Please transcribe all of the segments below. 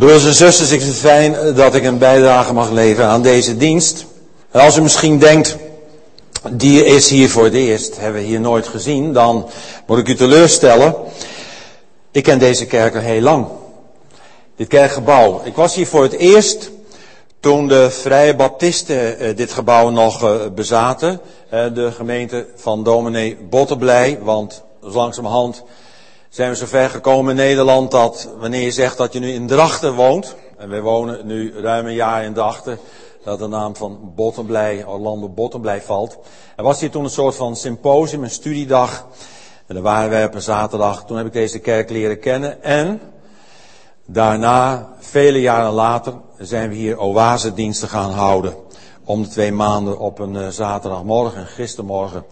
Broeders en zusters, ik vind het fijn dat ik een bijdrage mag leveren aan deze dienst. En als u misschien denkt, die is hier voor het eerst, hebben we hier nooit gezien, dan moet ik u teleurstellen. Ik ken deze kerk al heel lang. Dit kerkgebouw. Ik was hier voor het eerst toen de Vrije Baptisten eh, dit gebouw nog eh, bezaten. Eh, de gemeente van dominee Botterblij, want langzamerhand zijn we zover gekomen in Nederland dat wanneer je zegt dat je nu in Drachten woont, en wij wonen nu ruim een jaar in Drachten, dat de naam van Bottenblij, Orlando Bottenblij valt. Er was hier toen een soort van symposium, een studiedag. En daar waren wij op een zaterdag. Toen heb ik deze kerk leren kennen. En daarna, vele jaren later, zijn we hier oasediensten gaan houden. Om de twee maanden op een uh, zaterdagmorgen en gistermorgen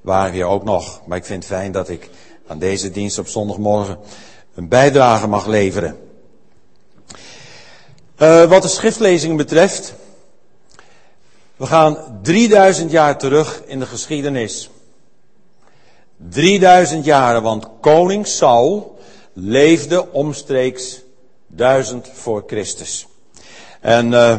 waren we hier ook nog. Maar ik vind het fijn dat ik aan deze dienst op zondagmorgen een bijdrage mag leveren. Uh, wat de schriftlezingen betreft, we gaan 3000 jaar terug in de geschiedenis. 3000 jaren, want koning Saul leefde omstreeks 1000 voor Christus. En uh,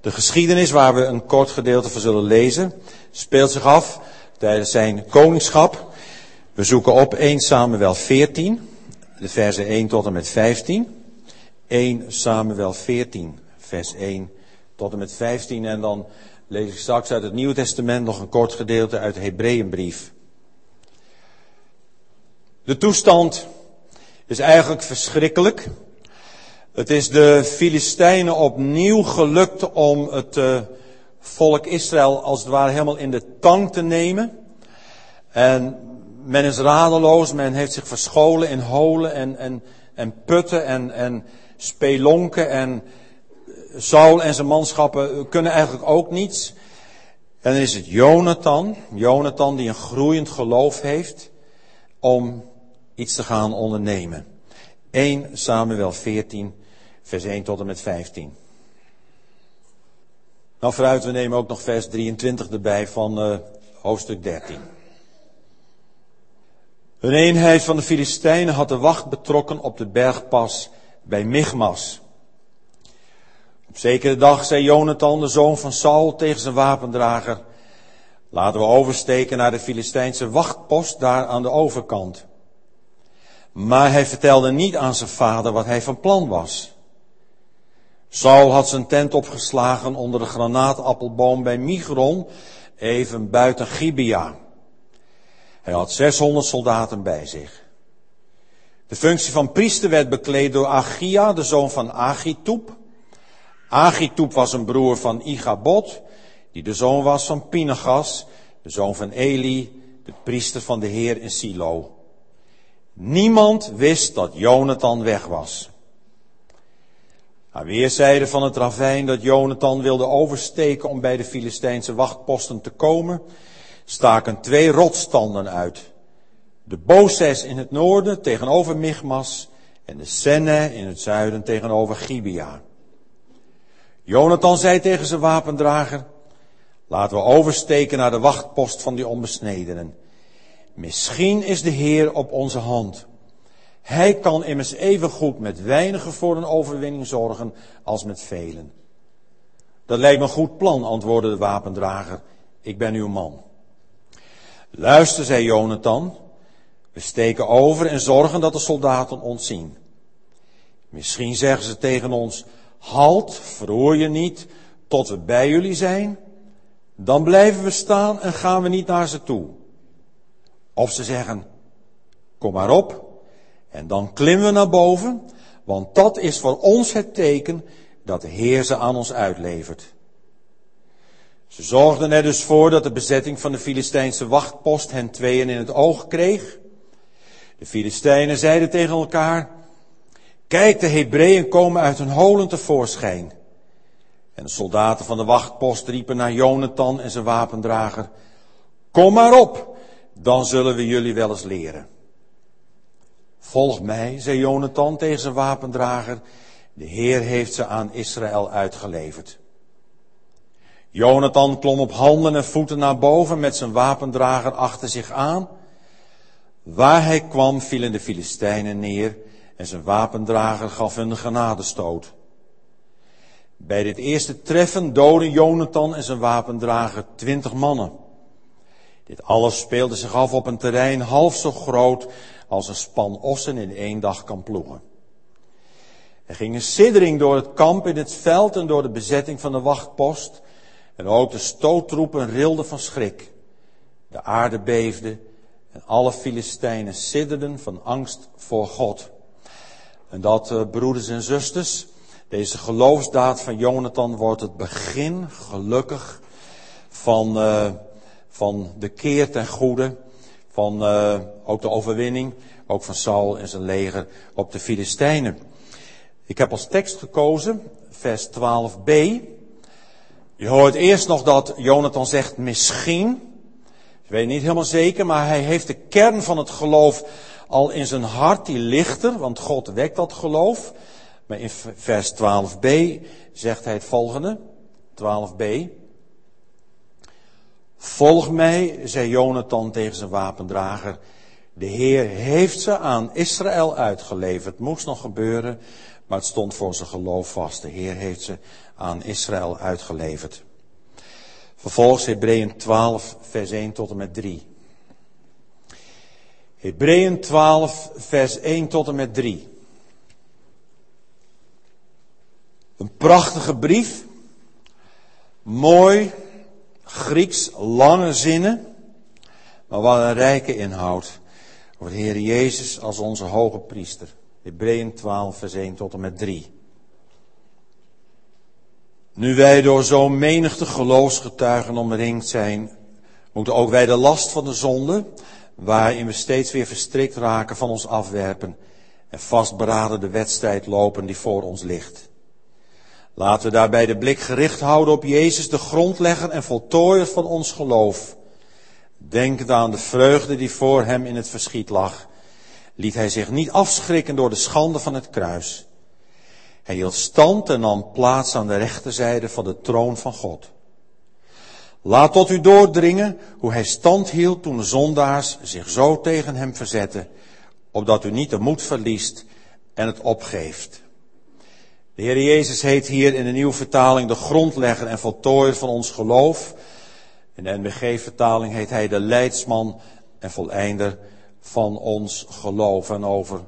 de geschiedenis waar we een kort gedeelte van zullen lezen, speelt zich af tijdens zijn koningschap. We zoeken op 1 Samuel 14, de versen 1 tot en met 15. 1 Samuel 14, vers 1 tot en met 15. En dan lees ik straks uit het Nieuwe Testament nog een kort gedeelte uit de Hebreeënbrief. De toestand is eigenlijk verschrikkelijk. Het is de Filistijnen opnieuw gelukt om het uh, volk Israël als het ware helemaal in de tang te nemen. En men is radeloos, men heeft zich verscholen in holen en, en, en putten en, en spelonken en Saul en zijn manschappen kunnen eigenlijk ook niets. En dan is het Jonathan, Jonathan die een groeiend geloof heeft om iets te gaan ondernemen. 1 Samuel 14, vers 1 tot en met 15. Nou vooruit, we nemen ook nog vers 23 erbij van uh, hoofdstuk 13. Een eenheid van de Filistijnen had de wacht betrokken op de bergpas bij Michmas. Op zekere dag zei Jonathan, de zoon van Saul, tegen zijn wapendrager: Laten we oversteken naar de Filistijnse wachtpost daar aan de overkant. Maar hij vertelde niet aan zijn vader wat hij van plan was. Saul had zijn tent opgeslagen onder de granaatappelboom bij Migron, even buiten Gibea. Hij had 600 soldaten bij zich. De functie van priester werd bekleed door Achia, de zoon van Agitub. Agitub was een broer van Igabod, die de zoon was van Pinegas, de zoon van Eli, de priester van de Heer in Silo. Niemand wist dat Jonathan weg was. Aan weerszijden van het ravijn dat Jonathan wilde oversteken om bij de Filistijnse wachtposten te komen, staken twee rotstanden uit. De Boses in het noorden tegenover Michmas en de Senne in het zuiden tegenover Gibea. Jonathan zei tegen zijn wapendrager, laten we oversteken naar de wachtpost van die onbesnedenen. Misschien is de Heer op onze hand. Hij kan immers even goed met weinigen voor een overwinning zorgen als met velen. Dat lijkt me een goed plan, antwoordde de wapendrager. Ik ben uw man. Luister, zei Jonathan. We steken over en zorgen dat de soldaten ons zien. Misschien zeggen ze tegen ons, halt, verroer je niet, tot we bij jullie zijn. Dan blijven we staan en gaan we niet naar ze toe. Of ze zeggen, kom maar op, en dan klimmen we naar boven, want dat is voor ons het teken dat de Heer ze aan ons uitlevert. Ze zorgden er dus voor dat de bezetting van de Filistijnse wachtpost hen tweeën in het oog kreeg. De Filistijnen zeiden tegen elkaar, kijk de Hebreeën komen uit hun holen tevoorschijn. En de soldaten van de wachtpost riepen naar Jonathan en zijn wapendrager, kom maar op, dan zullen we jullie wel eens leren. Volg mij, zei Jonathan tegen zijn wapendrager, de Heer heeft ze aan Israël uitgeleverd. Jonathan klom op handen en voeten naar boven met zijn wapendrager achter zich aan. Waar hij kwam vielen de Filistijnen neer en zijn wapendrager gaf hun de genadestoot. Bij dit eerste treffen doden Jonathan en zijn wapendrager twintig mannen. Dit alles speelde zich af op een terrein half zo groot als een span ossen in één dag kan ploegen. Er ging een siddering door het kamp in het veld en door de bezetting van de wachtpost. En ook de stoottroepen rilden van schrik. De aarde beefde en alle Filistijnen sidderden van angst voor God. En dat, uh, broeders en zusters, deze geloofsdaad van Jonathan wordt het begin, gelukkig, van, uh, van de keer ten goede, van uh, ook de overwinning, ook van Saul en zijn leger op de Filistijnen. Ik heb als tekst gekozen, vers 12b. Je hoort eerst nog dat Jonathan zegt misschien. Ik weet niet helemaal zeker, maar hij heeft de kern van het geloof al in zijn hart, die lichter, want God wekt dat geloof. Maar in vers 12b zegt hij het volgende, 12b. Volg mij, zei Jonathan tegen zijn wapendrager. De Heer heeft ze aan Israël uitgeleverd. Moest nog gebeuren, maar het stond voor zijn geloof vast. De Heer heeft ze aan Israël uitgeleverd. Vervolgens Hebreeën 12, vers 1 tot en met 3. Hebreeën 12, vers 1 tot en met 3. Een prachtige brief. Mooi, Grieks, lange zinnen. Maar wat een rijke inhoud. Over de Heer Jezus als onze hoge priester. Hebreeën 12, vers 1 tot en met 3. Nu wij door zo'n menigte geloofsgetuigen omringd zijn, moeten ook wij de last van de zonde, waarin we steeds weer verstrikt raken, van ons afwerpen en vastberaden de wedstrijd lopen die voor ons ligt. Laten we daarbij de blik gericht houden op Jezus, de grondlegger en voltooier van ons geloof. Denkend aan de vreugde die voor hem in het verschiet lag, liet hij zich niet afschrikken door de schande van het kruis. Hij hield stand en nam plaats aan de rechterzijde van de troon van God. Laat tot u doordringen hoe hij stand hield toen de zondaars zich zo tegen hem verzetten, opdat u niet de moed verliest en het opgeeft. De Heer Jezus heet hier in de nieuwe vertaling de grondlegger en voltooier van ons geloof. In de NBG-vertaling heet hij de leidsman en voleinder van ons geloof. En over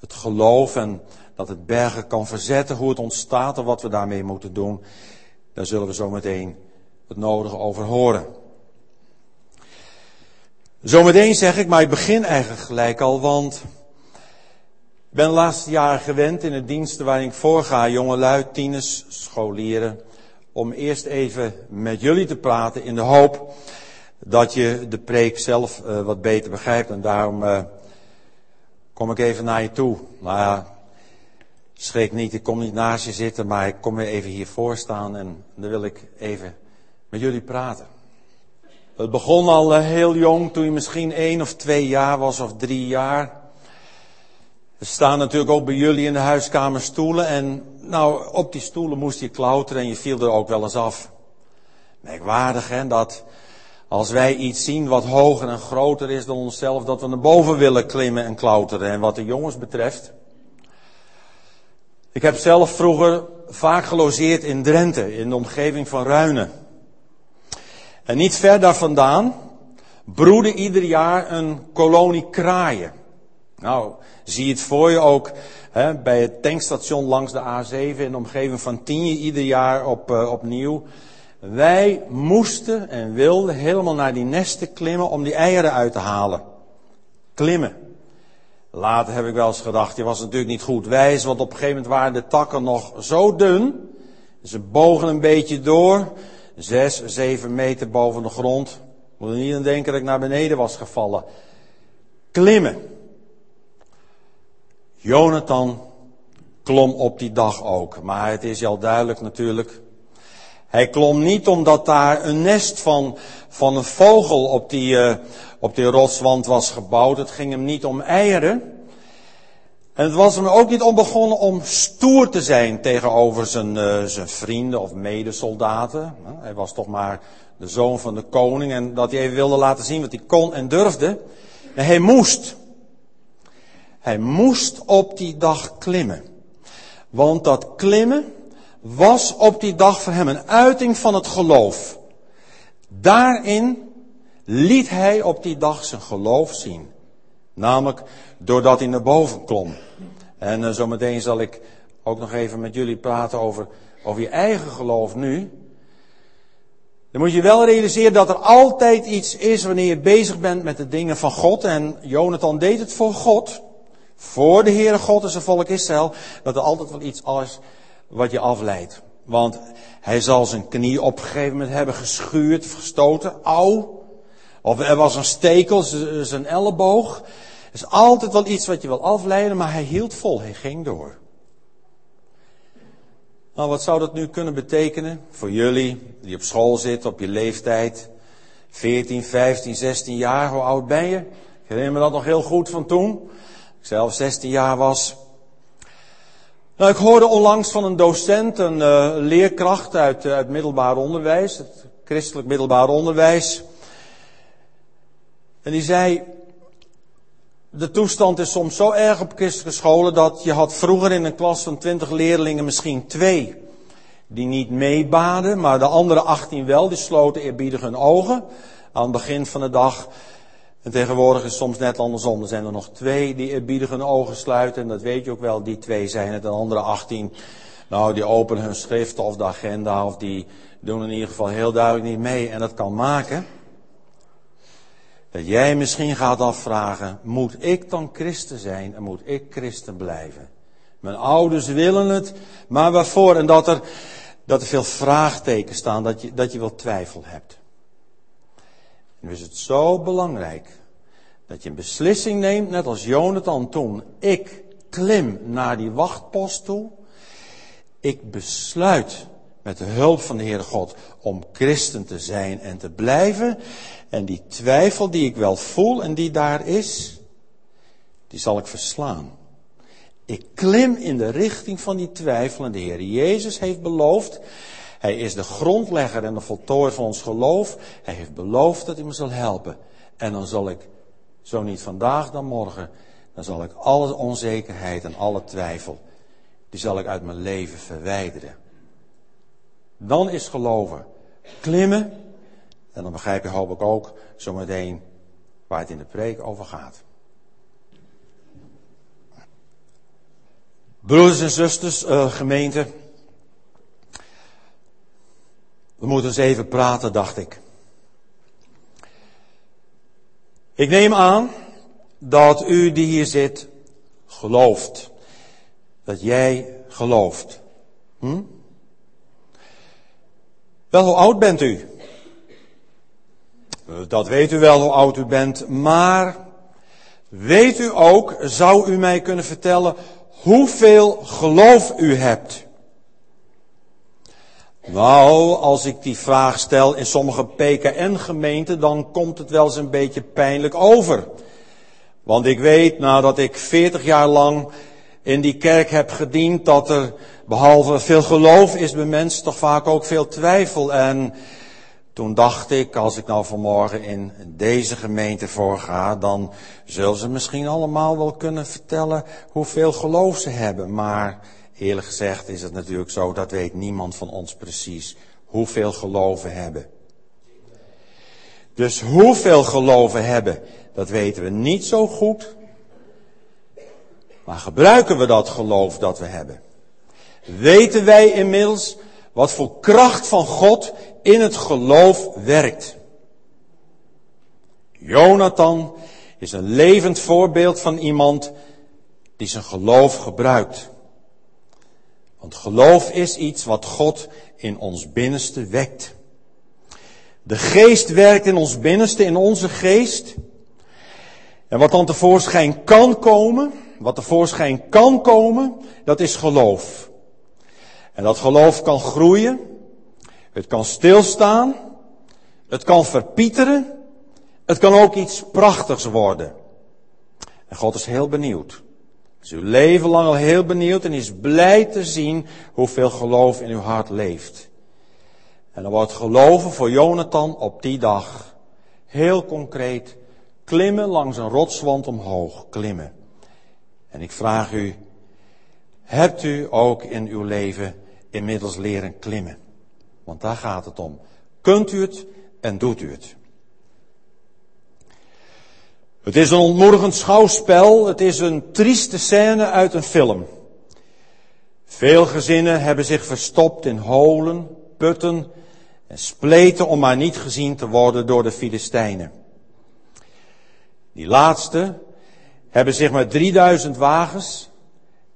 het geloof en dat het bergen kan verzetten, hoe het ontstaat en wat we daarmee moeten doen, daar zullen we zo meteen het nodige over horen. Zometeen zeg ik, maar ik begin eigenlijk gelijk al, want ik ben de laatste jaren gewend in de diensten waarin ik voorga, jongelui, tieners, scholieren, om eerst even met jullie te praten in de hoop dat je de preek zelf uh, wat beter begrijpt. En daarom uh, kom ik even naar je toe. Maar ja, schrik niet, ik kom niet naast je zitten, maar ik kom weer even hier voor staan en dan wil ik even met jullie praten. Het begon al uh, heel jong, toen je misschien één of twee jaar was of drie jaar. Er staan natuurlijk ook bij jullie in de huiskamer stoelen. En nou, op die stoelen moest je klauteren en je viel er ook wel eens af. Merkwaardig hè, dat als wij iets zien wat hoger en groter is dan onszelf, dat we naar boven willen klimmen en klauteren. En wat de jongens betreft. Ik heb zelf vroeger vaak gelogeerd in Drenthe, in de omgeving van Ruinen. En niet ver daar vandaan broedde ieder jaar een kolonie kraaien. Nou, zie het voor je ook hè, bij het tankstation langs de A7 in de omgeving van Tienje ieder jaar op, uh, opnieuw. Wij moesten en wilden helemaal naar die nesten klimmen om die eieren uit te halen. Klimmen. Later heb ik wel eens gedacht, je was natuurlijk niet goed wijs, want op een gegeven moment waren de takken nog zo dun. Ze bogen een beetje door, zes, zeven meter boven de grond. Moet er niet aan denken dat ik naar beneden was gevallen. Klimmen. Jonathan klom op die dag ook. Maar het is al duidelijk natuurlijk. Hij klom niet omdat daar een nest van, van een vogel op die, uh, op die rotswand was gebouwd. Het ging hem niet om eieren. En het was hem ook niet om begonnen om stoer te zijn tegenover zijn, uh, zijn vrienden of medesoldaten. Hij was toch maar de zoon van de koning en dat hij even wilde laten zien wat hij kon en durfde. En hij moest. Hij moest op die dag klimmen. Want dat klimmen was op die dag voor hem een uiting van het geloof. Daarin liet hij op die dag zijn geloof zien. Namelijk doordat hij naar boven klom. En uh, zometeen zal ik ook nog even met jullie praten over, over je eigen geloof nu. Dan moet je wel realiseren dat er altijd iets is wanneer je bezig bent met de dingen van God. En Jonathan deed het voor God. Voor de Heere God en zijn volk Israël. Dat er altijd wel iets is wat je afleidt. Want hij zal zijn knie op een gegeven moment hebben geschuurd, gestoten, auw. Of er was een stekel, zijn elleboog. Er is altijd wel iets wat je wil afleiden, maar hij hield vol, hij ging door. Nou, wat zou dat nu kunnen betekenen voor jullie die op school zitten, op je leeftijd? 14, 15, 16 jaar, hoe oud ben je? Ik herinner me dat nog heel goed van toen. Ik zelf 16 jaar was. Nou, ik hoorde onlangs van een docent, een uh, leerkracht uit, uh, uit middelbaar onderwijs, het christelijk middelbaar onderwijs. En die zei, de toestand is soms zo erg op christelijke scholen dat je had vroeger in een klas van 20 leerlingen misschien twee die niet meebaden, maar de andere 18 wel, die sloten eerbiedig hun ogen aan het begin van de dag. En tegenwoordig is soms net andersom. Er zijn er nog twee die eerbiedig hun ogen sluiten. En dat weet je ook wel, die twee zijn het. En de andere 18, nou, die openen hun schriften of de agenda. Of die doen in ieder geval heel duidelijk niet mee. En dat kan maken dat jij misschien gaat afvragen, moet ik dan christen zijn en moet ik christen blijven? Mijn ouders willen het, maar waarvoor? En dat er, dat er veel vraagtekens staan, dat je, dat je wel twijfel hebt. Nu is het zo belangrijk dat je een beslissing neemt, net als Jonathan toen. Ik klim naar die wachtpost toe. Ik besluit met de hulp van de Heere God om christen te zijn en te blijven. En die twijfel die ik wel voel en die daar is, die zal ik verslaan. Ik klim in de richting van die twijfel en de Heer Jezus heeft beloofd, Hij is de grondlegger en de voltooier van ons geloof. Hij heeft beloofd dat Hij me zal helpen. En dan zal ik, zo niet vandaag dan morgen, dan zal ik alle onzekerheid en alle twijfel, die zal ik uit mijn leven verwijderen. Dan is geloven klimmen. En dan begrijp je hoop ik ook zometeen waar het in de preek over gaat. Broeders en zusters, uh, gemeente. We moeten eens even praten, dacht ik. Ik neem aan dat u die hier zit gelooft. Dat jij gelooft. Hm? Wel, hoe oud bent u? Dat weet u wel hoe oud u bent, maar weet u ook, zou u mij kunnen vertellen hoeveel geloof u hebt? Nou, als ik die vraag stel in sommige PKN-gemeenten, dan komt het wel eens een beetje pijnlijk over. Want ik weet, nadat ik 40 jaar lang in die kerk heb gediend, dat er behalve veel geloof is bij mensen toch vaak ook veel twijfel. En toen dacht ik, als ik nou vanmorgen in deze gemeente voorga, dan zullen ze misschien allemaal wel kunnen vertellen hoeveel geloof ze hebben. Maar eerlijk gezegd is het natuurlijk zo, dat weet niemand van ons precies hoeveel geloven hebben. Dus hoeveel geloven hebben, dat weten we niet zo goed. Maar gebruiken we dat geloof dat we hebben? Weten wij inmiddels wat voor kracht van God in het geloof werkt? Jonathan is een levend voorbeeld van iemand die zijn geloof gebruikt. Want geloof is iets wat God in ons binnenste wekt. De geest werkt in ons binnenste, in onze geest. En wat dan tevoorschijn kan komen, wat tevoorschijn kan komen, dat is geloof. En dat geloof kan groeien, het kan stilstaan, het kan verpieteren, het kan ook iets prachtigs worden. En God is heel benieuwd. Is uw leven lang al heel benieuwd en is blij te zien hoeveel geloof in uw hart leeft. En dan wordt geloven voor Jonathan op die dag heel concreet klimmen langs een rotswand omhoog, klimmen. En ik vraag u, hebt u ook in uw leven inmiddels leren klimmen? Want daar gaat het om. Kunt u het en doet u het? Het is een ontmoedigend schouwspel. Het is een trieste scène uit een film. Veel gezinnen hebben zich verstopt in holen, putten en spleten om maar niet gezien te worden door de Filistijnen. Die laatste hebben zich met 3000 wagens,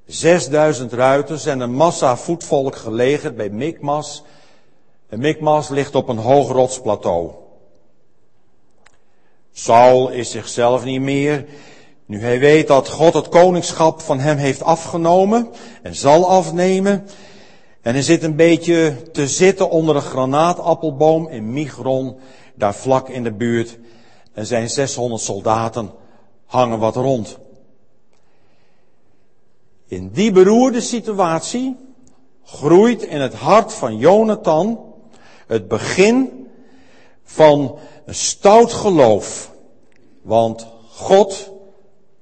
6000 ruiters en een massa voetvolk gelegerd bij Mikmas. Mikmas ligt op een hoog rotsplateau. Saul is zichzelf niet meer. Nu hij weet dat God het koningschap van hem heeft afgenomen en zal afnemen. En hij zit een beetje te zitten onder een granaatappelboom in Migron, daar vlak in de buurt. En zijn 600 soldaten hangen wat rond. In die beroerde situatie groeit in het hart van Jonathan het begin van een stout geloof. Want God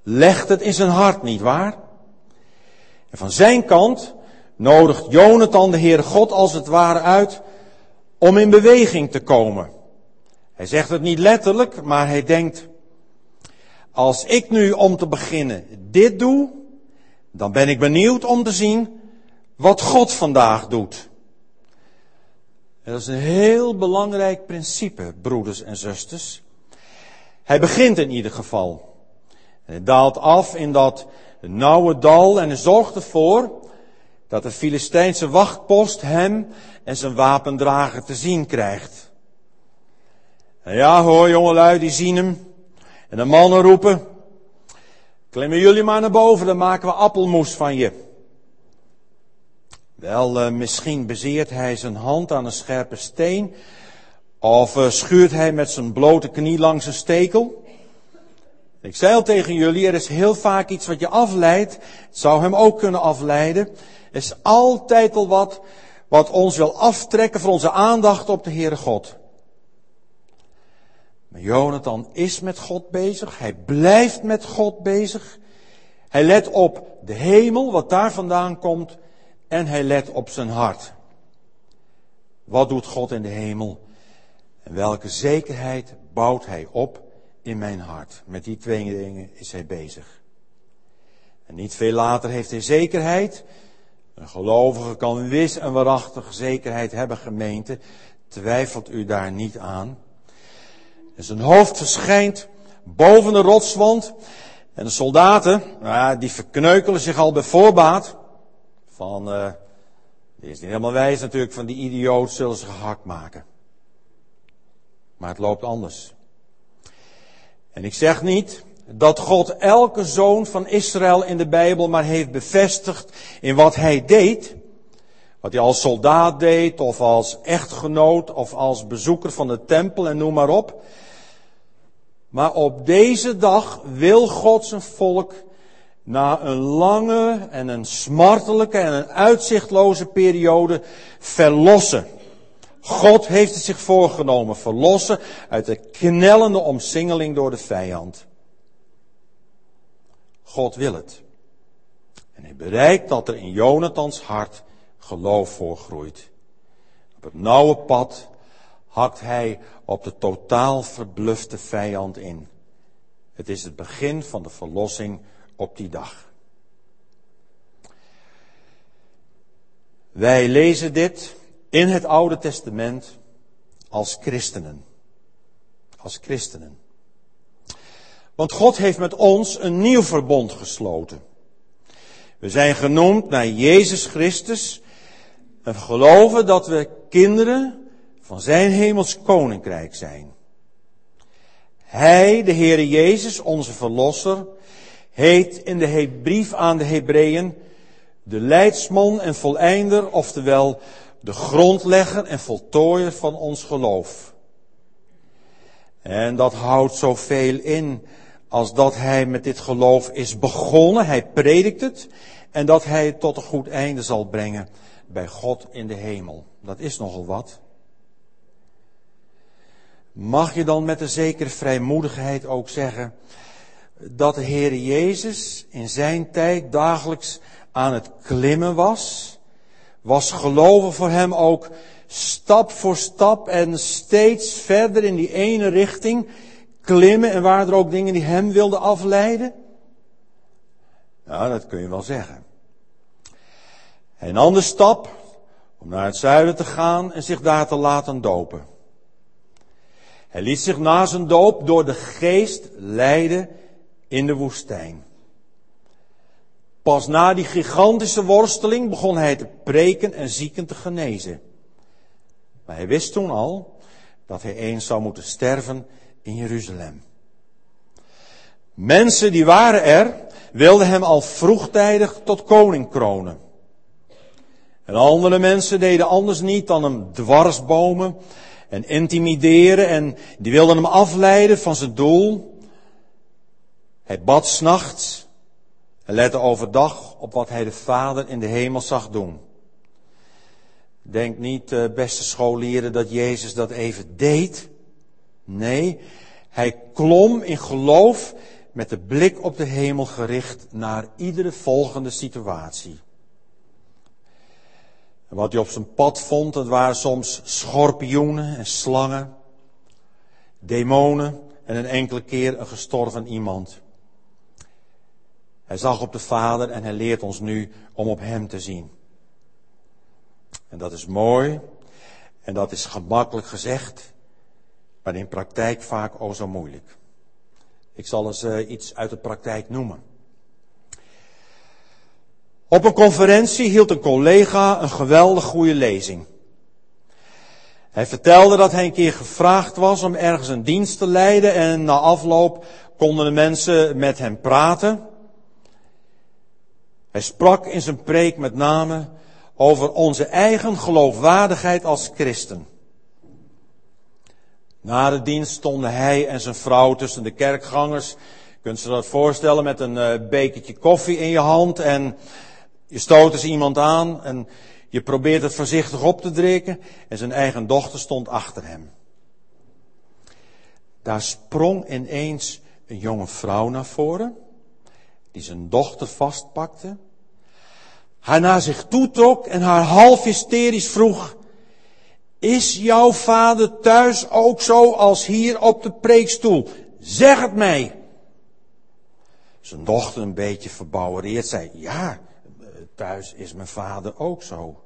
legt het in zijn hart, niet waar? En van zijn kant nodigt Jonathan de Heere God als het ware uit om in beweging te komen. Hij zegt het niet letterlijk, maar hij denkt, als ik nu om te beginnen dit doe, dan ben ik benieuwd om te zien wat God vandaag doet. En dat is een heel belangrijk principe, broeders en zusters. Hij begint in ieder geval. Hij daalt af in dat nauwe dal en zorgt ervoor dat de Filistijnse wachtpost hem en zijn wapendrager te zien krijgt. En ja hoor, jongelui, die zien hem. En de mannen roepen, klimmen jullie maar naar boven, dan maken we appelmoes van je. Wel, uh, misschien bezeert hij zijn hand aan een scherpe steen. Of uh, schuurt hij met zijn blote knie langs een stekel. Ik zei al tegen jullie, er is heel vaak iets wat je afleidt. Het zou hem ook kunnen afleiden. Er is altijd al wat wat ons wil aftrekken van onze aandacht op de Heere God. Maar Jonathan is met God bezig. Hij blijft met God bezig. Hij let op de hemel, wat daar vandaan komt. En hij let op zijn hart. Wat doet God in de hemel? En welke zekerheid bouwt hij op in mijn hart? Met die twee dingen is hij bezig. En niet veel later heeft hij zekerheid. Een gelovige kan wis en waarachtig zekerheid hebben, gemeente. Twijfelt u daar niet aan. En zijn hoofd verschijnt boven de rotswand. En de soldaten, nou, die verkneukelen zich al bij voorbaat. Van, uh, die is niet helemaal wijs natuurlijk, van die idioot zullen ze gehakt maken. Maar het loopt anders. En ik zeg niet dat God elke zoon van Israël in de Bijbel maar heeft bevestigd in wat hij deed. Wat hij als soldaat deed, of als echtgenoot, of als bezoeker van de tempel en noem maar op. Maar op deze dag wil God zijn volk na een lange en een smartelijke en een uitzichtloze periode verlossen. God heeft het zich voorgenomen, verlossen uit de knellende omsingeling door de vijand. God wil het. En hij bereikt dat er in Jonathans hart geloof voorgroeit. Op het nauwe pad hakt hij op de totaal verblufte vijand in. Het is het begin van de verlossing op die dag. Wij lezen dit in het Oude Testament als christenen. Als christenen. Want God heeft met ons een nieuw verbond gesloten. We zijn genoemd naar Jezus Christus en geloven dat we kinderen van zijn hemels koninkrijk zijn. Hij, de Heere Jezus, onze Verlosser, heet in de brief aan de Hebreeën de leidsman en voleinder, oftewel de grondlegger en voltooier van ons geloof. En dat houdt zoveel in als dat hij met dit geloof is begonnen, hij predikt het, en dat hij het tot een goed einde zal brengen bij God in de hemel. Dat is nogal wat. Mag je dan met een zekere vrijmoedigheid ook zeggen, dat de Heer Jezus in zijn tijd dagelijks aan het klimmen was, was geloven voor hem ook stap voor stap en steeds verder in die ene richting klimmen en waren er ook dingen die hem wilden afleiden? Nou, dat kun je wel zeggen. Een andere stap om naar het zuiden te gaan en zich daar te laten dopen. Hij liet zich na zijn doop door de geest leiden in de woestijn. Pas na die gigantische worsteling begon hij te preken en zieken te genezen. Maar hij wist toen al dat hij eens zou moeten sterven in Jeruzalem. Mensen die waren er, wilden hem al vroegtijdig tot koning kronen. En andere mensen deden anders niet dan hem dwarsbomen en intimideren en die wilden hem afleiden van zijn doel. Hij bad s'nachts en lette overdag op wat hij de Vader in de hemel zag doen. Denk niet, eh, beste scholieren, dat Jezus dat even deed. Nee, hij klom in geloof met de blik op de hemel gericht naar iedere volgende situatie. En wat hij op zijn pad vond, dat waren soms schorpioenen en slangen, demonen en een enkele keer een gestorven iemand. Hij zag op de Vader en hij leert ons nu om op Hem te zien. En dat is mooi en dat is gemakkelijk gezegd, maar in praktijk vaak o zo moeilijk. Ik zal eens uh, iets uit de praktijk noemen. Op een conferentie hield een collega een geweldig goede lezing. Hij vertelde dat hij een keer gevraagd was om ergens een dienst te leiden en na afloop konden de mensen met hem praten. Hij sprak in zijn preek met name over onze eigen geloofwaardigheid als christen. Na de dienst stonden hij en zijn vrouw tussen de kerkgangers. Je kunt ze dat voorstellen met een uh, bekertje koffie in je hand en je stoot eens iemand aan en je probeert het voorzichtig op te drinken en zijn eigen dochter stond achter hem. Daar sprong ineens een jonge vrouw naar voren, die zijn dochter vastpakte, haar naar zich toetrok en haar half hysterisch vroeg, is jouw vader thuis ook zo als hier op de preekstoel? Zeg het mij. Zijn dochter een beetje verbouwereerd zei, ja, thuis is mijn vader ook zo.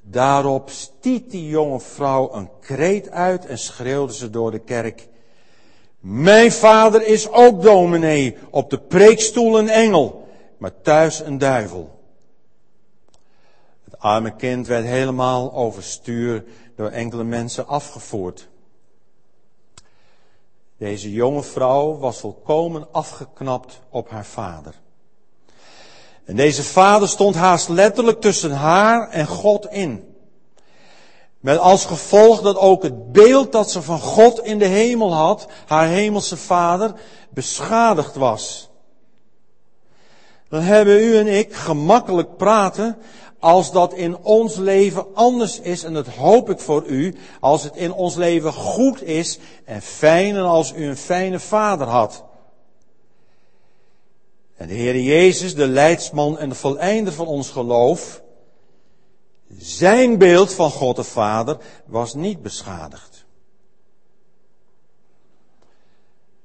Daarop stiet die jonge vrouw een kreet uit en schreeuwde ze door de kerk. Mijn vader is ook dominee, op de preekstoel een engel, maar thuis een duivel. Het arme kind werd helemaal overstuur door enkele mensen afgevoerd. Deze jonge vrouw was volkomen afgeknapt op haar vader. En deze vader stond haast letterlijk tussen haar en God in. Met als gevolg dat ook het beeld dat ze van God in de hemel had, haar hemelse vader, beschadigd was. Dan hebben u en ik gemakkelijk praten als dat in ons leven anders is, en dat hoop ik voor u, als het in ons leven goed is en fijn en als u een fijne vader had. En de Heer Jezus, de leidsman en de voleinder van ons geloof, zijn beeld van God de Vader was niet beschadigd.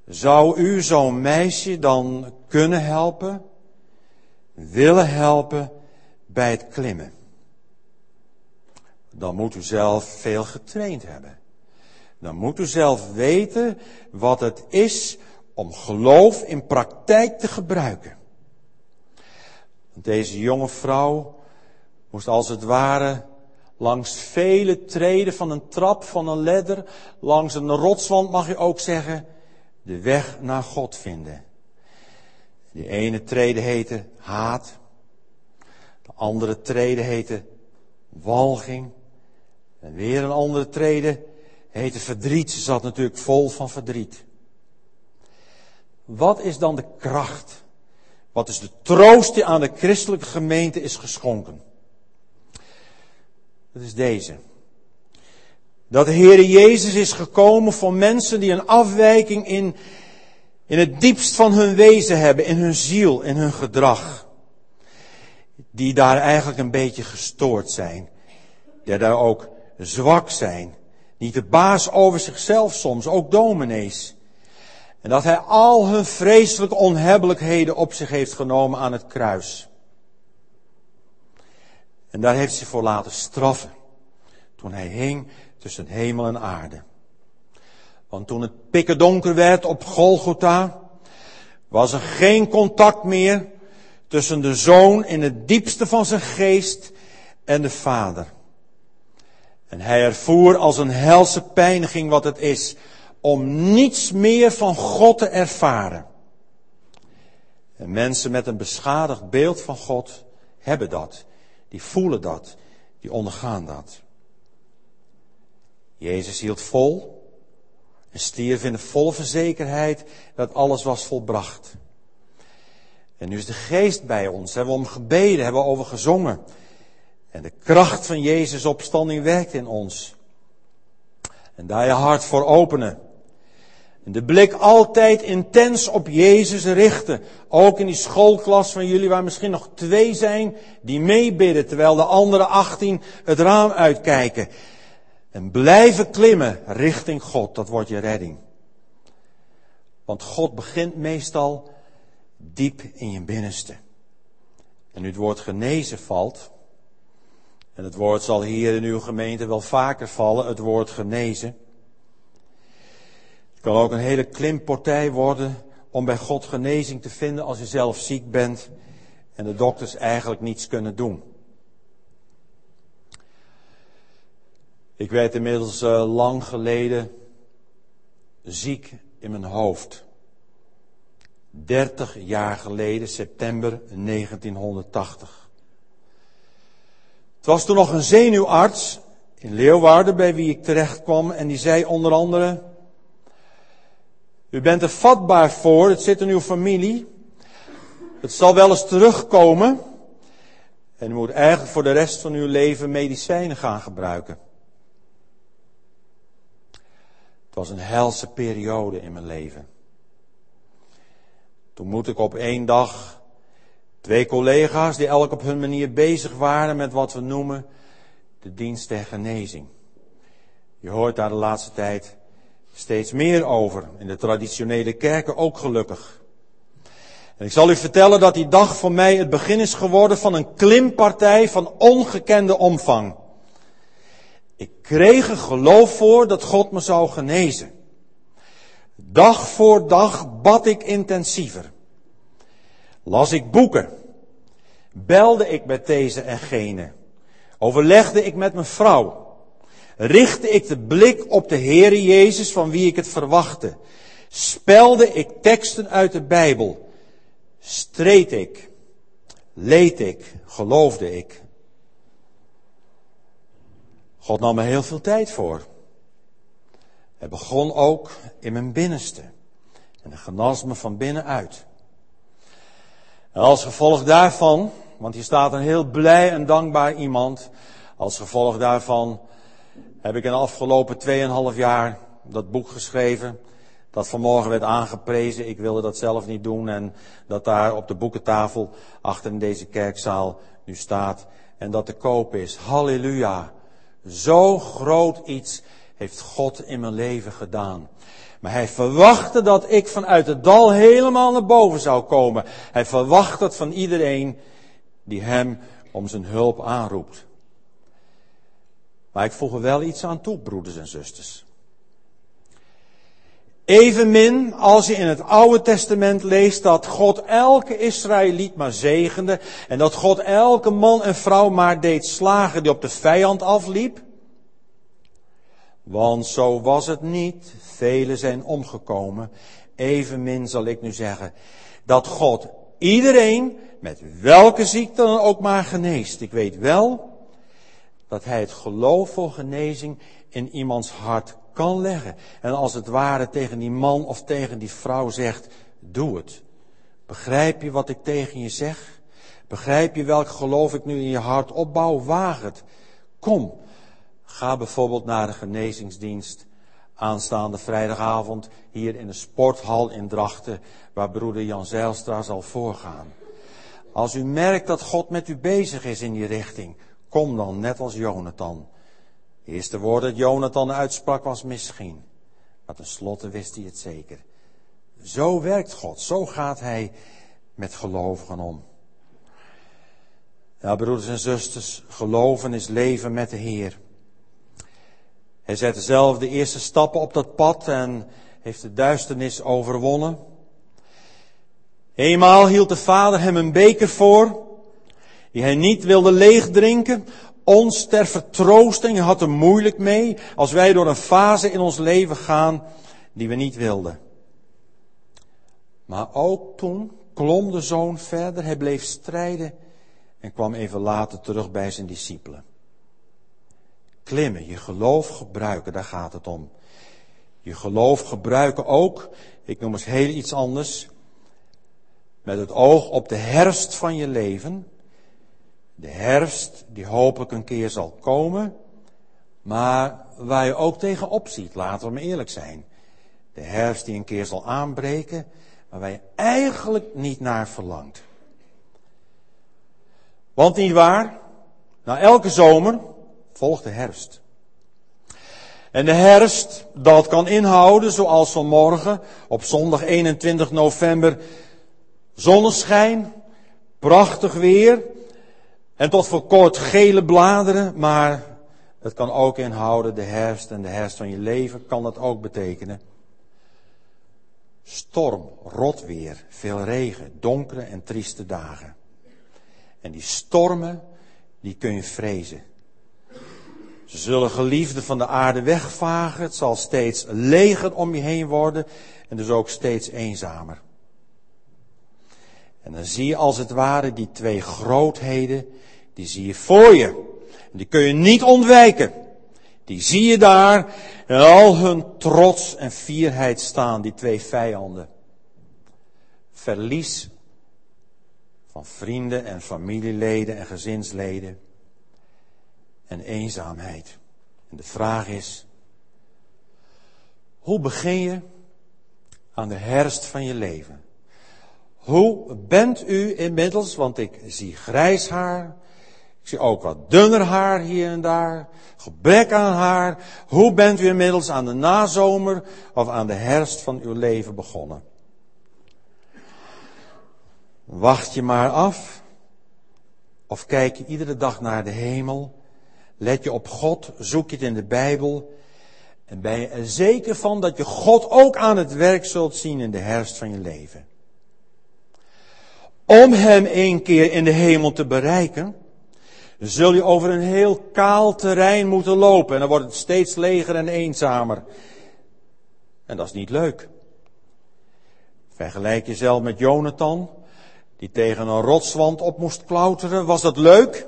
Zou u zo'n meisje dan kunnen helpen, willen helpen bij het klimmen? Dan moet u zelf veel getraind hebben. Dan moet u zelf weten wat het is om geloof in praktijk te gebruiken. Deze jonge vrouw moest als het ware langs vele treden van een trap, van een ledder, langs een rotswand mag je ook zeggen, de weg naar God vinden. Die ene trede heette haat, de andere trede heette walging, en weer een andere trede heette verdriet. Ze zat natuurlijk vol van verdriet. Wat is dan de kracht? Wat is de troost die aan de christelijke gemeente is geschonken? Dat is deze. Dat de Heere Jezus is gekomen voor mensen die een afwijking in in het diepst van hun wezen hebben, in hun ziel, in hun gedrag. Die daar eigenlijk een beetje gestoord zijn. Die daar ook zwak zijn. Niet de baas over zichzelf soms, ook dominees. En dat hij al hun vreselijke onhebbelijkheden op zich heeft genomen aan het kruis. En daar heeft hij voor laten straffen. Toen hij hing tussen hemel en aarde. Want toen het pikken donker werd op Golgotha, was er geen contact meer tussen de zoon in het diepste van zijn geest en de vader. En hij ervoer als een helse pijniging wat het is om niets meer van God te ervaren. En mensen met een beschadigd beeld van God hebben dat. Die voelen dat. Die ondergaan dat. Jezus hield vol en stierf in de volle verzekerheid dat alles was volbracht. En nu is de geest bij ons. Hebben we om gebeden, hebben we over gezongen. En de kracht van Jezus opstanding werkt in ons. En daar je hart voor openen. En de blik altijd intens op Jezus richten. Ook in die schoolklas van jullie waar misschien nog twee zijn die meebidden terwijl de andere achttien het raam uitkijken. En blijven klimmen richting God, dat wordt je redding. Want God begint meestal diep in je binnenste. En nu het woord genezen valt, en het woord zal hier in uw gemeente wel vaker vallen, het woord genezen. Kan ook een hele klimpartij worden om bij God genezing te vinden als je zelf ziek bent en de dokters eigenlijk niets kunnen doen. Ik werd inmiddels uh, lang geleden ziek in mijn hoofd. 30 jaar geleden, september 1980. Het was toen nog een zenuwarts in Leeuwarden bij wie ik terecht kwam en die zei onder andere, u bent er vatbaar voor, het zit in uw familie, het zal wel eens terugkomen en u moet eigenlijk voor de rest van uw leven medicijnen gaan gebruiken. Het was een helse periode in mijn leven. Toen moet ik op één dag twee collega's die elk op hun manier bezig waren met wat we noemen de dienst der genezing. Je hoort daar de laatste tijd steeds meer over. In de traditionele kerken ook gelukkig. En ik zal u vertellen dat die dag voor mij het begin is geworden van een klimpartij van ongekende omvang. Ik kreeg er geloof voor dat God me zou genezen. Dag voor dag bad ik intensiever. Las ik boeken. Belde ik met deze en gene. Overlegde ik met mijn vrouw. Richtte ik de blik op de Heere Jezus van wie ik het verwachtte. Spelde ik teksten uit de Bijbel. Streed ik. Leed ik. Geloofde ik. God nam er heel veel tijd voor. Het begon ook in mijn binnenste. En hij genas me van binnenuit. En als gevolg daarvan, want hier staat een heel blij en dankbaar iemand. Als gevolg daarvan heb ik in de afgelopen 2,5 jaar dat boek geschreven. Dat vanmorgen werd aangeprezen. Ik wilde dat zelf niet doen. En dat daar op de boekentafel achter in deze kerkzaal nu staat. En dat te koop is. Halleluja. Zo groot iets heeft God in mijn leven gedaan. Maar hij verwachtte dat ik vanuit het dal helemaal naar boven zou komen. Hij verwacht dat van iedereen die hem om zijn hulp aanroept. Maar ik voeg er wel iets aan toe, broeders en zusters. Evenmin als je in het Oude Testament leest dat God elke Israëliet maar zegende en dat God elke man en vrouw maar deed slagen die op de vijand afliep. Want zo was het niet. Velen zijn omgekomen. Evenmin zal ik nu zeggen dat God iedereen met welke ziekte dan ook maar geneest. Ik weet wel dat hij het geloof voor genezing in iemands hart kan leggen. En als het ware tegen die man of tegen die vrouw zegt, doe het. Begrijp je wat ik tegen je zeg? Begrijp je welk geloof ik nu in je hart opbouw? Waag het. Kom, ga bijvoorbeeld naar de genezingsdienst aanstaande vrijdagavond hier in de sporthal in Drachten, waar broeder Jan Zeilstra zal voorgaan. Als u merkt dat God met u bezig is in die richting, kom dan net als Jonathan. De eerste woord dat Jonathan uitsprak was misschien. Maar tenslotte wist hij het zeker. Zo werkt God, zo gaat hij met gelovigen om. Ja, broeders en zusters, geloven is leven met de Heer. Hij zette zelf de eerste stappen op dat pad en heeft de duisternis overwonnen. Eenmaal hield de vader hem een beker voor, die hij niet wilde leegdrinken, ons ter vertroosting. Had er moeilijk mee als wij door een fase in ons leven gaan die we niet wilden. Maar ook toen klom de zoon verder, hij bleef strijden en kwam even later terug bij zijn discipelen. Klimmen, je geloof gebruiken, daar gaat het om. Je geloof gebruiken ook, ik noem eens heel iets anders, met het oog op de herfst van je leven. De herfst die hopelijk een keer zal komen, maar waar je ook tegenop ziet, laten we maar eerlijk zijn. De herfst die een keer zal aanbreken, maar waar je eigenlijk niet naar verlangt. Want niet waar? Na elke zomer volgt de herfst. En de herfst, dat kan inhouden, zoals vanmorgen, op zondag 21 november, zonneschijn, prachtig weer, en tot voor kort gele bladeren, maar het kan ook inhouden de herfst en de herfst van je leven kan dat ook betekenen. Storm, rotweer, veel regen, donkere en trieste dagen. En die stormen, die kun je vrezen. Ze zullen geliefden van de aarde wegvagen. Het zal steeds leger om je heen worden. En dus ook steeds eenzamer. En dan zie je als het ware die twee grootheden. Die zie je voor je. En die kun je niet ontwijken. Die zie je daar in al hun trots en fierheid staan, die twee vijanden. Verlies van vrienden en familieleden en gezinsleden en eenzaamheid. En de vraag is, hoe begin je aan de herfst van je leven? Hoe bent u inmiddels, want ik zie grijs haar, ik zie ook wat dunner haar hier en daar, gebrek aan haar. Hoe bent u inmiddels aan de nazomer of aan de herfst van uw leven begonnen? Wacht je maar af? Of kijk je iedere dag naar de hemel? Let je op God? Zoek je het in de Bijbel? En ben je er zeker van dat je God ook aan het werk zult zien in de herfst van je leven? Om Hem een keer in de hemel te bereiken, zul je over een heel kaal terrein moeten lopen. En dan wordt het steeds leger en eenzamer. En dat is niet leuk. Vergelijk jezelf met Jonathan die tegen een rotswand op moest klauteren. Was dat leuk?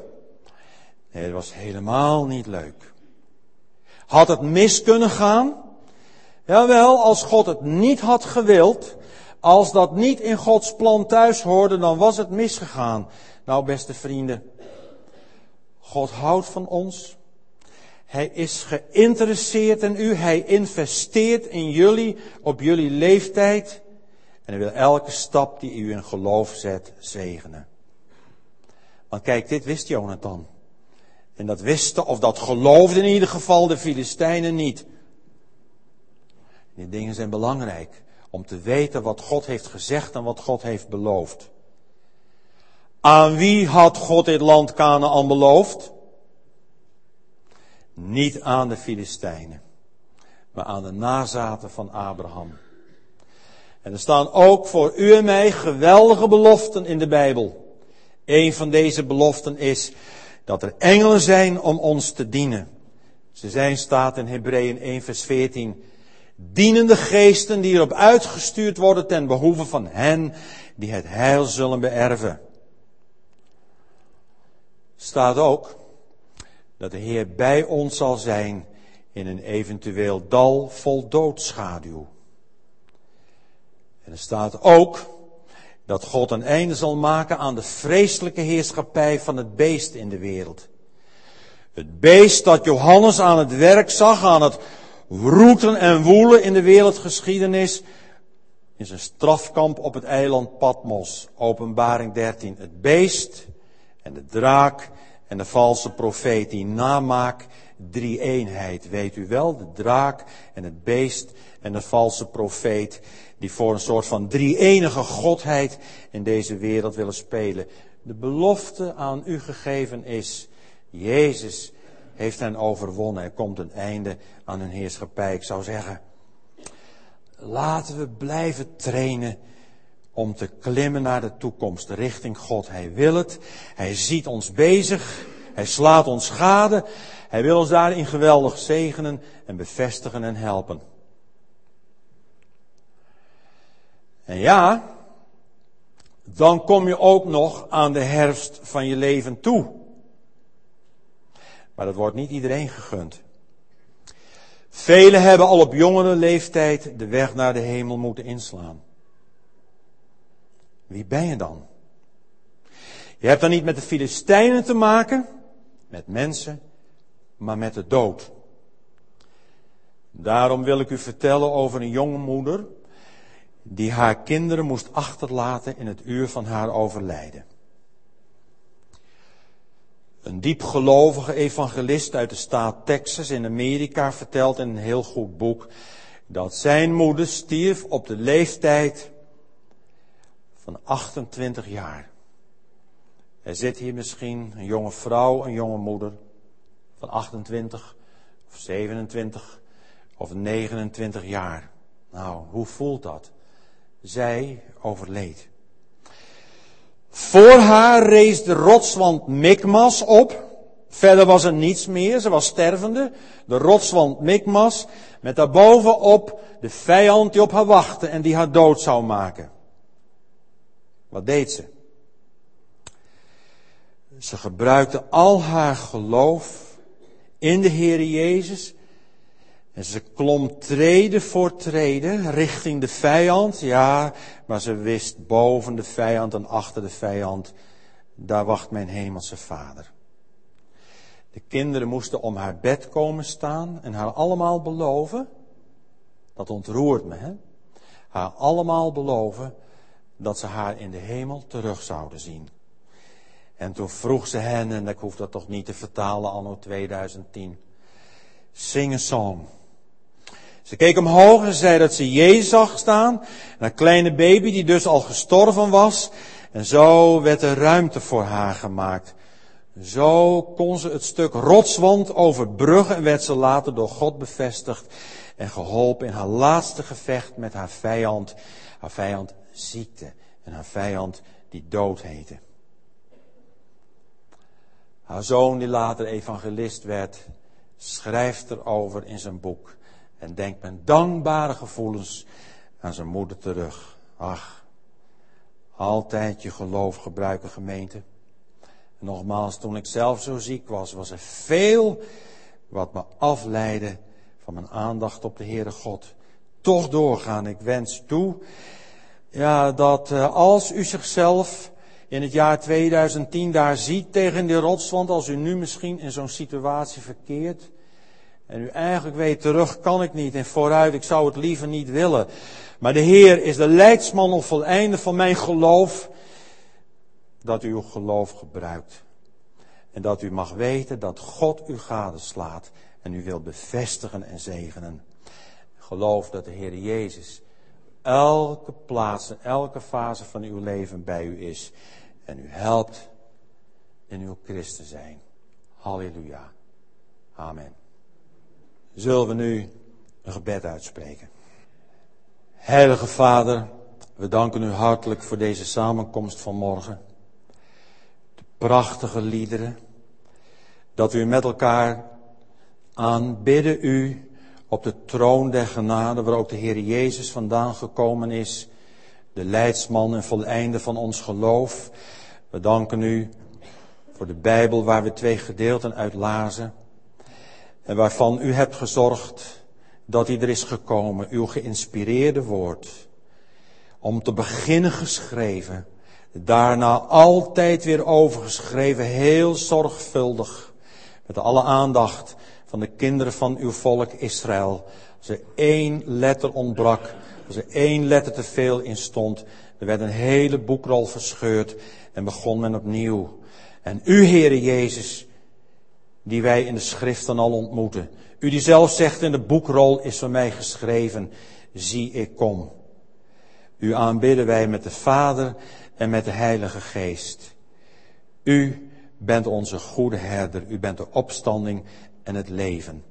Nee, dat was helemaal niet leuk. Had het mis kunnen gaan? Jawel, als God het niet had gewild, als dat niet in Gods plan thuis hoorde, dan was het misgegaan. Nou, beste vrienden, God houdt van ons. Hij is geïnteresseerd in u. Hij investeert in jullie op jullie leeftijd. En hij wil elke stap die u in geloof zet zegenen. Want kijk, dit wist Jonathan. En dat wisten, of dat geloofden in ieder geval de Filistijnen niet. Die dingen zijn belangrijk. Om te weten wat God heeft gezegd en wat God heeft beloofd. Aan wie had God dit land Canaan beloofd? Niet aan de Filistijnen, maar aan de nazaten van Abraham. En er staan ook voor u en mij geweldige beloften in de Bijbel. Een van deze beloften is dat er engelen zijn om ons te dienen. Ze zijn, staat in Hebreeën 1 vers 14, dienende geesten die erop uitgestuurd worden ten behoeve van hen die het heil zullen beërven. Staat ook dat de Heer bij ons zal zijn in een eventueel dal vol doodschaduw. En er staat ook dat God een einde zal maken aan de vreselijke heerschappij van het beest in de wereld. Het beest dat Johannes aan het werk zag, aan het roeten en woelen in de wereldgeschiedenis, is een strafkamp op het eiland Patmos. Openbaring 13. Het beest en de draak en de valse profeet, die namaak drie eenheid. Weet u wel, de draak en het beest en de valse profeet, die voor een soort van drie enige godheid in deze wereld willen spelen. De belofte aan u gegeven is, Jezus heeft hen overwonnen. Er komt een einde aan hun heerschappij. Ik zou zeggen, laten we blijven trainen om te klimmen naar de toekomst, richting God. Hij wil het. Hij ziet ons bezig. Hij slaat ons schade. Hij wil ons daarin geweldig zegenen en bevestigen en helpen. En ja, dan kom je ook nog aan de herfst van je leven toe. Maar dat wordt niet iedereen gegund. Velen hebben al op jongere leeftijd de weg naar de hemel moeten inslaan. Wie ben je dan? Je hebt dan niet met de Filistijnen te maken, met mensen, maar met de dood. Daarom wil ik u vertellen over een jonge moeder die haar kinderen moest achterlaten in het uur van haar overlijden. Een diepgelovige evangelist uit de staat Texas in Amerika vertelt in een heel goed boek dat zijn moeder stierf op de leeftijd van 28 jaar. Er zit hier misschien een jonge vrouw, een jonge moeder van 28 of 27 of 29 jaar. Nou, hoe voelt dat? Zij overleed. Voor haar rees de rotswand Mikmas op. Verder was er niets meer, ze was stervende. De rotswand Mikmas, met daarbovenop de vijand die op haar wachtte en die haar dood zou maken. Wat deed ze? Ze gebruikte al haar geloof in de Heer Jezus. En ze klom treden voor treden richting de vijand. Ja, maar ze wist boven de vijand en achter de vijand, daar wacht mijn hemelse vader. De kinderen moesten om haar bed komen staan en haar allemaal beloven. Dat ontroert me, hè? Haar allemaal beloven dat ze haar in de hemel terug zouden zien. En toen vroeg ze hen, en ik hoef dat toch niet te vertalen anno 2010, sing a song. Ze keek omhoog en zei dat ze Jezus zag staan, een kleine baby die dus al gestorven was. En zo werd er ruimte voor haar gemaakt. Zo kon ze het stuk rotswand overbruggen en werd ze later door God bevestigd en geholpen in haar laatste gevecht met haar vijand. Haar vijand ziekte en haar vijand die dood heette. Haar zoon, die later evangelist werd, schrijft erover in zijn boek en denkt met dankbare gevoelens aan zijn moeder terug. Ach, altijd je geloof gebruiken gemeente. En nogmaals, toen ik zelf zo ziek was, was er veel wat me afleidde van mijn aandacht op de Heere God. Toch doorgaan. Ik wens toe ja, dat uh, als u zichzelf in het jaar 2010 daar ziet tegen die rotswand, als u nu misschien in zo'n situatie verkeert, en u eigenlijk weet, terug kan ik niet en vooruit, ik zou het liever niet willen. Maar de Heer is de leidsman of voleinde van mijn geloof, dat u uw geloof gebruikt. En dat u mag weten dat God u gadeslaat en u wil bevestigen en zegenen. Geloof dat de Heer Jezus elke plaats en elke fase van uw leven bij u is. En u helpt in uw christen zijn. Halleluja. Amen. Zullen we nu een gebed uitspreken. Heilige Vader, we danken u hartelijk voor deze samenkomst van morgen. De prachtige liederen. Dat u met elkaar aanbidden u op de troon der genade, waar ook de Heer Jezus vandaan gekomen is, de leidsman en voleinde van ons geloof. We danken u voor de Bijbel waar we twee gedeelten uit lazen en waarvan u hebt gezorgd dat hij er is gekomen, uw geïnspireerde woord, om te beginnen geschreven, daarna altijd weer overgeschreven, heel zorgvuldig, met alle aandacht van de kinderen van uw volk Israël. Als er één letter ontbrak, als er één letter te veel in stond, er werd een hele boekrol verscheurd en begon men opnieuw. En u, Heere Jezus, die wij in de schriften al ontmoeten. U die zelf zegt in de boekrol is voor mij geschreven, zie ik kom. U aanbidden wij met de Vader en met de Heilige Geest. U bent onze goede herder. U bent de opstanding en het leven.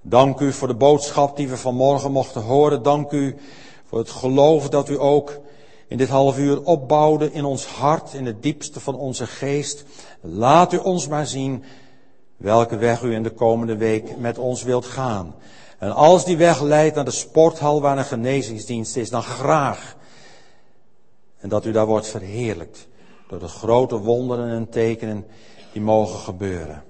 Dank u voor de boodschap die we vanmorgen mochten horen. Dank u voor het geloof dat u ook in dit half uur opbouwde in ons hart, in het diepste van onze geest. Laat u ons maar zien welke weg u in de komende week met ons wilt gaan. En als die weg leidt naar de sporthal waar een genezingsdienst is, dan graag. En dat u daar wordt verheerlijkt door de grote wonderen en tekenen die mogen gebeuren.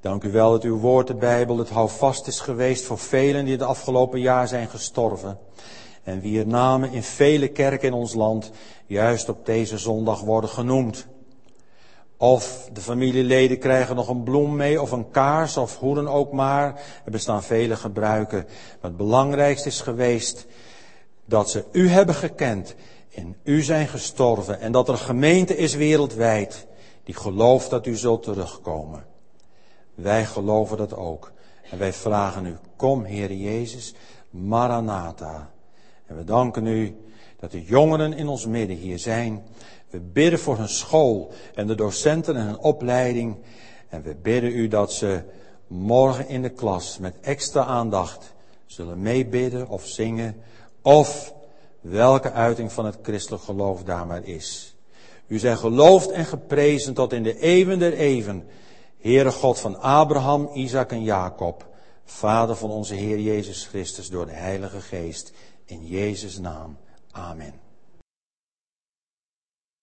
Dank u wel dat uw woord, de Bijbel, het houvast is geweest voor velen die het afgelopen jaar zijn gestorven. En wie namen in vele kerken in ons land juist op deze zondag worden genoemd. Of de familieleden krijgen nog een bloem mee of een kaars of hoe dan ook maar. Er bestaan vele gebruiken. Maar het belangrijkste is geweest dat ze u hebben gekend, in u zijn gestorven en dat er een gemeente is wereldwijd die gelooft dat u zult terugkomen. Wij geloven dat ook. En wij vragen u, kom Heer Jezus, Maranatha. En we danken u dat de jongeren in ons midden hier zijn. We bidden voor hun school en de docenten en hun opleiding. En we bidden u dat ze morgen in de klas met extra aandacht zullen meebidden of zingen. Of welke uiting van het christelijk geloof daar maar is. U zij geloofd en geprezen tot in de eeuwen der eeuwen. Heere God van Abraham, Isaac en Jacob. Vader van onze Heer Jezus Christus door de Heilige Geest. In Jezus' naam. Amen.